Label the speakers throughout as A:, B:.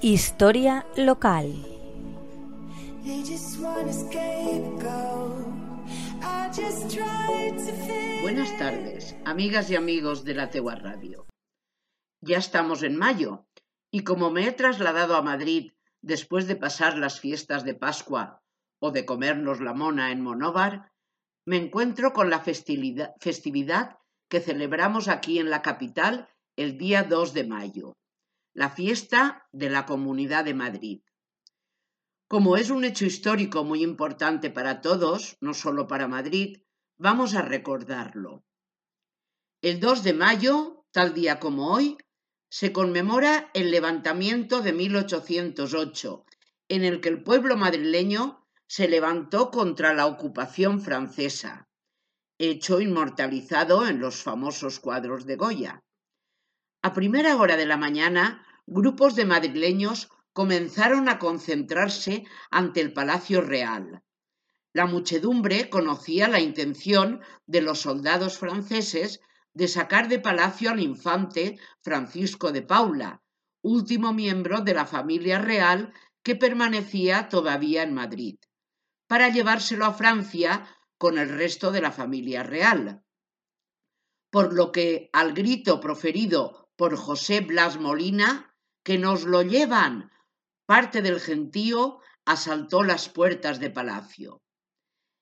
A: Historia local.
B: Buenas tardes, amigas y amigos de la Tegua Radio. Ya estamos en mayo y como me he trasladado a Madrid después de pasar las fiestas de Pascua o de comernos la mona en Monóvar, me encuentro con la festividad que celebramos aquí en la capital el día 2 de mayo la fiesta de la Comunidad de Madrid. Como es un hecho histórico muy importante para todos, no solo para Madrid, vamos a recordarlo. El 2 de mayo, tal día como hoy, se conmemora el levantamiento de 1808, en el que el pueblo madrileño se levantó contra la ocupación francesa, hecho inmortalizado en los famosos cuadros de Goya. A primera hora de la mañana, grupos de madrileños comenzaron a concentrarse ante el Palacio Real. La muchedumbre conocía la intención de los soldados franceses de sacar de palacio al infante Francisco de Paula, último miembro de la familia real que permanecía todavía en Madrid, para llevárselo a Francia con el resto de la familia real. Por lo que, al grito proferido por José Blas Molina, que nos lo llevan. Parte del gentío asaltó las puertas de palacio.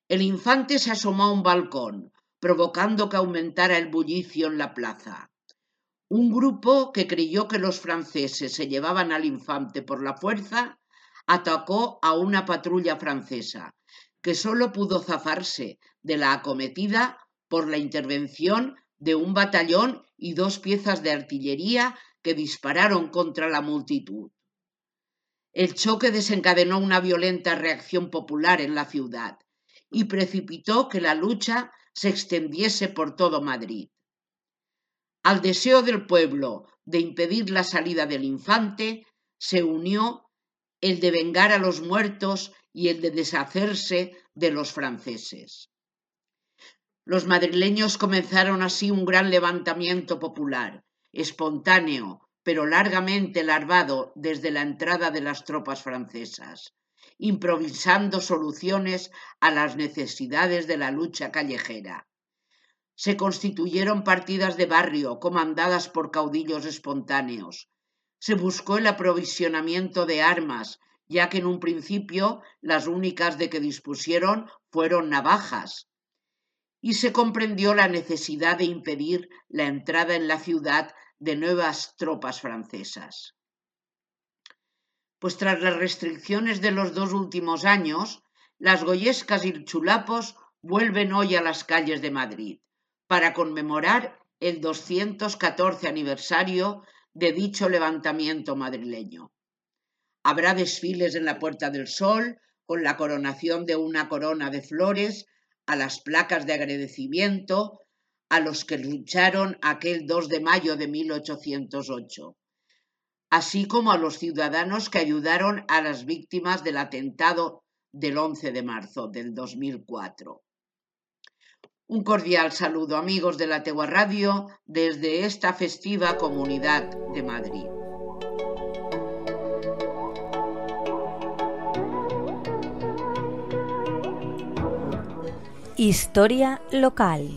B: El infante se asomó a un balcón, provocando que aumentara el bullicio en la plaza. Un grupo que creyó que los franceses se llevaban al infante por la fuerza, atacó a una patrulla francesa, que solo pudo zafarse de la acometida por la intervención de un batallón y dos piezas de artillería que dispararon contra la multitud. El choque desencadenó una violenta reacción popular en la ciudad y precipitó que la lucha se extendiese por todo Madrid. Al deseo del pueblo de impedir la salida del infante se unió el de vengar a los muertos y el de deshacerse de los franceses. Los madrileños comenzaron así un gran levantamiento popular, espontáneo, pero largamente larvado desde la entrada de las tropas francesas, improvisando soluciones a las necesidades de la lucha callejera. Se constituyeron partidas de barrio comandadas por caudillos espontáneos. Se buscó el aprovisionamiento de armas, ya que en un principio las únicas de que dispusieron fueron navajas y se comprendió la necesidad de impedir la entrada en la ciudad de nuevas tropas francesas. Pues tras las restricciones de los dos últimos años, las goyescas y chulapos vuelven hoy a las calles de Madrid para conmemorar el 214 aniversario de dicho levantamiento madrileño. Habrá desfiles en la Puerta del Sol con la coronación de una corona de flores a las placas de agradecimiento a los que lucharon aquel 2 de mayo de 1808, así como a los ciudadanos que ayudaron a las víctimas del atentado del 11 de marzo del 2004. Un cordial saludo amigos de la Tegua Radio desde esta festiva comunidad de Madrid.
A: Historia local.